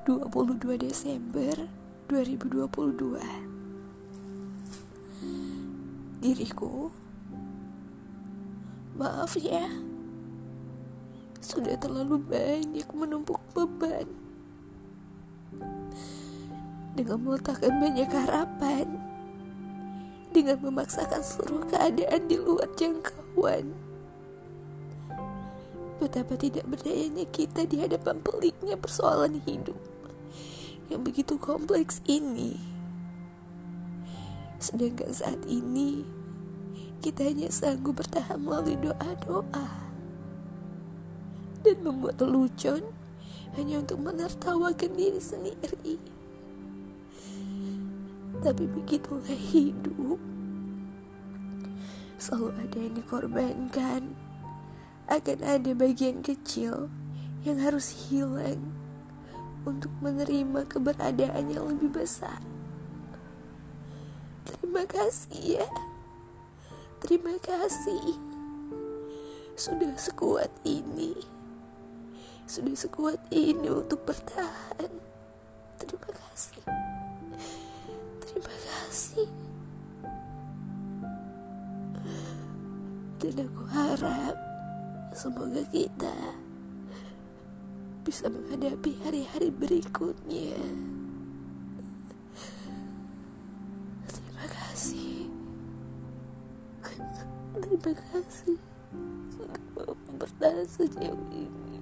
22 Desember 2022 Diriku Maaf ya Sudah terlalu banyak menumpuk beban. Dengan meletakkan banyak harapan Dengan memaksakan seluruh keadaan di luar jangkauan Betapa tidak berdayanya kita di hadapan peliknya persoalan hidup yang begitu kompleks ini. Sedangkan saat ini kita hanya sanggup bertahan melalui doa-doa dan membuat lelucon hanya untuk menertawakan diri sendiri. Tapi begitulah hidup. Selalu ada yang dikorbankan akan ada bagian kecil yang harus hilang untuk menerima keberadaan yang lebih besar. Terima kasih ya. Terima kasih. Sudah sekuat ini. Sudah sekuat ini untuk bertahan. Terima kasih. Terima kasih. Dan aku harap Semoga kita bisa menghadapi hari-hari berikutnya. Terima kasih. Terima kasih sudah mau bertahan sejauh ini.